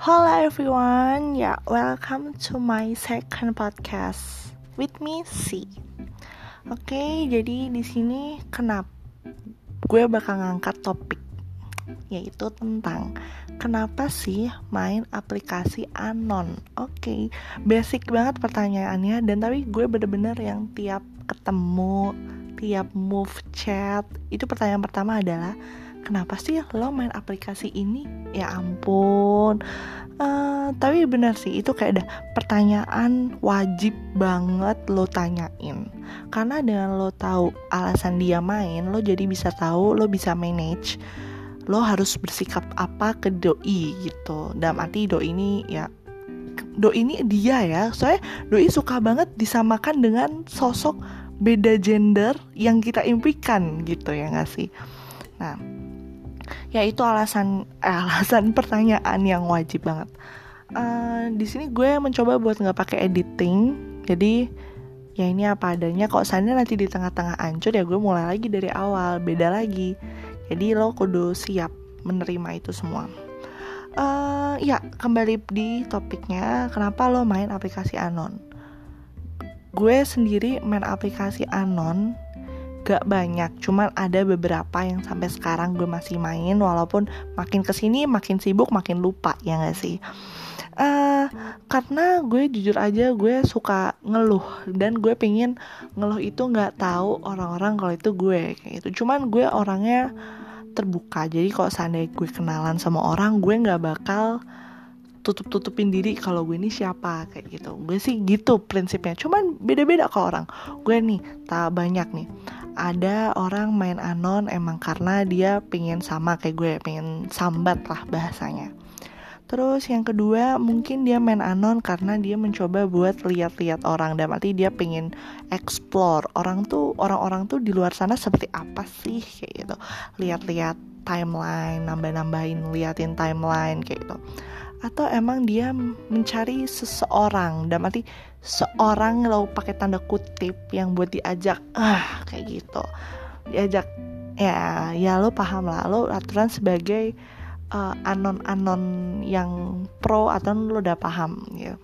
Hello everyone, yeah, welcome to my second podcast with me C. Oke, okay, jadi di sini kenapa gue bakal ngangkat topik yaitu tentang kenapa sih main aplikasi anon. Oke, okay, basic banget pertanyaannya dan tapi gue bener-bener yang tiap ketemu, tiap move chat itu pertanyaan pertama adalah kenapa sih lo main aplikasi ini? Ya ampun. Uh, tapi benar sih itu kayak ada pertanyaan wajib banget lo tanyain. Karena dengan lo tahu alasan dia main lo jadi bisa tahu lo bisa manage lo harus bersikap apa ke doi gitu. Dalam arti doi ini ya doi ini dia ya. Soalnya doi suka banget disamakan dengan sosok beda gender yang kita impikan gitu ya nggak sih? Nah ya itu alasan eh, alasan pertanyaan yang wajib banget. Uh, di sini gue mencoba buat nggak pakai editing. Jadi ya ini apa adanya. Kok sana nanti di tengah-tengah ancur ya gue mulai lagi dari awal. Beda lagi. Jadi lo kudu siap menerima itu semua. Uh, ya kembali di topiknya kenapa lo main aplikasi anon? Gue sendiri main aplikasi anon gak banyak cuman ada beberapa yang sampai sekarang gue masih main walaupun makin ke sini makin sibuk makin lupa ya gak sih? Uh, karena gue jujur aja gue suka ngeluh dan gue pengen ngeluh itu nggak tahu orang-orang kalau itu gue kayak gitu. Cuman gue orangnya terbuka jadi kalau seandainya gue kenalan sama orang gue nggak bakal tutup tutupin diri kalau gue ini siapa kayak gitu. Gue sih gitu prinsipnya cuman beda beda ke orang. Gue nih tak banyak nih ada orang main anon emang karena dia pengen sama kayak gue pengen sambat lah bahasanya Terus yang kedua mungkin dia main anon karena dia mencoba buat lihat-lihat orang dan arti dia pengen explore orang tuh orang-orang tuh di luar sana seperti apa sih kayak gitu. Lihat-lihat timeline, nambah-nambahin liatin timeline kayak gitu. Atau emang dia mencari seseorang dan arti seorang lo pakai tanda kutip yang buat diajak ah kayak gitu. Diajak ya ya lo paham lah lo aturan sebagai uh, anon-anon yang pro atau lo udah paham gitu.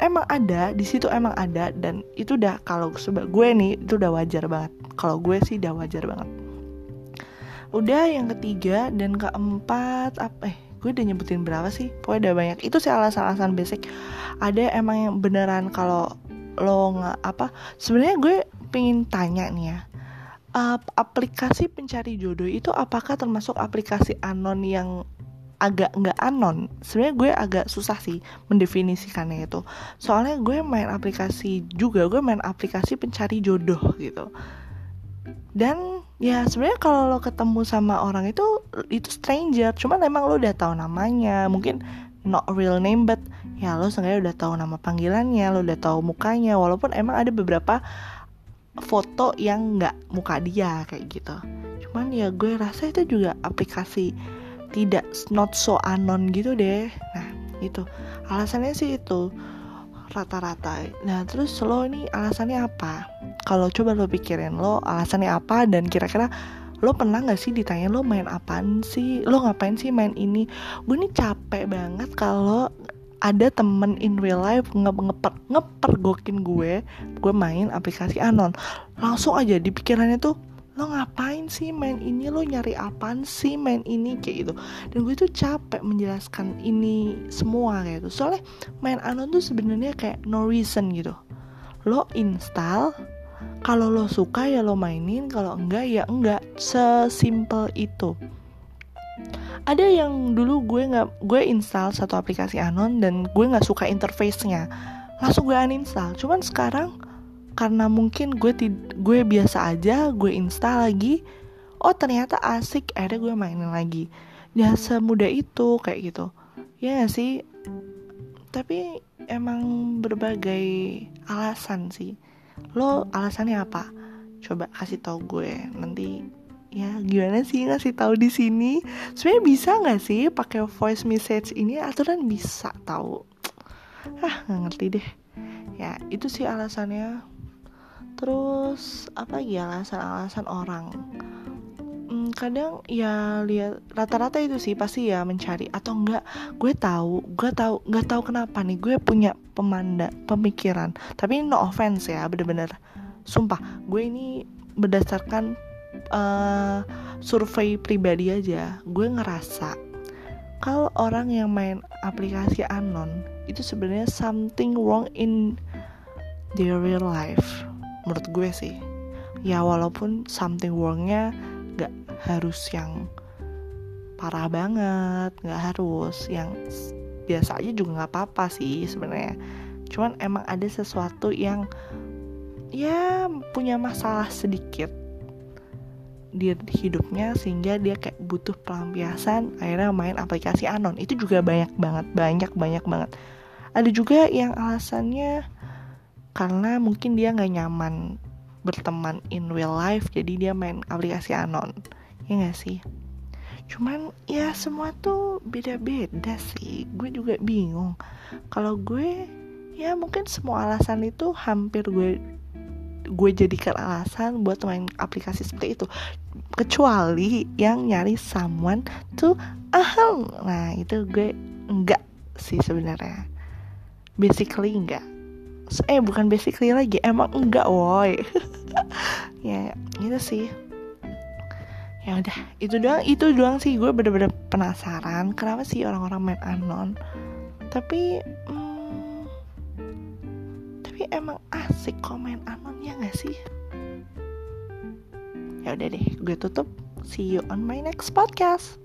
Emang ada di situ emang ada dan itu udah kalau sebab gue nih itu udah wajar banget. Kalau gue sih udah wajar banget. Udah yang ketiga dan keempat apa eh gue udah nyebutin berapa sih? Pokoknya udah banyak. Itu sih alasan-alasan basic. Ada emang yang beneran kalau lo nggak apa sebenarnya gue pengen tanya nih ya. Aplikasi pencari jodoh itu apakah termasuk aplikasi anon yang agak nggak anon? Sebenarnya gue agak susah sih mendefinisikannya itu. Soalnya gue main aplikasi juga gue main aplikasi pencari jodoh gitu dan ya sebenarnya kalau lo ketemu sama orang itu itu stranger. Cuman emang lo udah tahu namanya. Mungkin not real name but ya lo sengaja udah tahu nama panggilannya lo udah tahu mukanya. Walaupun emang ada beberapa foto yang nggak muka dia kayak gitu. Cuman ya gue rasa itu juga aplikasi tidak not so anon gitu deh. Nah itu. Alasannya sih itu. Rata-rata. Nah terus lo ini alasannya apa kalau coba lo pikirin lo alasannya apa dan kira-kira lo pernah gak sih ditanya lo main apaan sih? Lo ngapain sih main ini? Gue ini capek banget kalau ada temen in real life nge ngeper ngepergokin gue gue main aplikasi anon. Langsung aja di pikirannya tuh lo ngapain sih main ini? Lo nyari apaan sih main ini? Kayak gitu. Dan gue tuh capek menjelaskan ini semua kayak gitu. Soalnya main anon tuh sebenarnya kayak no reason gitu. Lo install kalau lo suka ya lo mainin kalau enggak ya enggak. Sesimpel itu. Ada yang dulu gue nggak gue install satu aplikasi anon dan gue nggak suka interface-nya. Langsung gue uninstall. Cuman sekarang karena mungkin gue gue biasa aja gue install lagi oh ternyata asik akhirnya gue mainin lagi. Ya semudah itu kayak gitu. Ya gak sih? Tapi emang berbagai alasan sih lo alasannya apa? Coba kasih tau gue nanti ya gimana sih ngasih tahu di sini? Sebenarnya bisa nggak sih pakai voice message ini? Aturan bisa tahu ah nggak ngerti deh. Ya itu sih alasannya. Terus apa lagi alasan-alasan orang kadang ya lihat rata-rata itu sih pasti ya mencari. Atau enggak gue tahu gue tahu nggak tahu kenapa nih gue punya pemanda pemikiran. Tapi no offense ya bener-bener. Sumpah gue ini berdasarkan uh, survei pribadi aja gue ngerasa kalau orang yang main aplikasi anon itu sebenarnya something wrong in their real life menurut gue sih. Ya walaupun something wrongnya harus yang parah banget nggak harus. Yang biasa aja juga nggak apa-apa sih sebenarnya. Cuman emang ada sesuatu yang ya punya masalah sedikit di hidupnya sehingga dia kayak butuh pelampiasan akhirnya main aplikasi anon. Itu juga banyak banget banyak banyak banget. Ada juga yang alasannya karena mungkin dia nggak nyaman berteman in real life jadi dia main aplikasi anon ya gak sih? Cuman ya semua tuh beda-beda sih. Gue juga bingung. Kalau gue ya mungkin semua alasan itu hampir gue gue jadikan alasan buat main aplikasi seperti itu. Kecuali yang nyari someone tuh aham nah itu gue enggak sih sebenarnya. Basically enggak eh bukan basically lagi emang enggak woi. Ya itu sih ya udah itu doang itu doang sih. Gue bener-bener penasaran kenapa sih orang-orang main anon tapi hmm, tapi emang asik kok main anon ya gak sih? Ya udah deh gue tutup. See you on my next podcast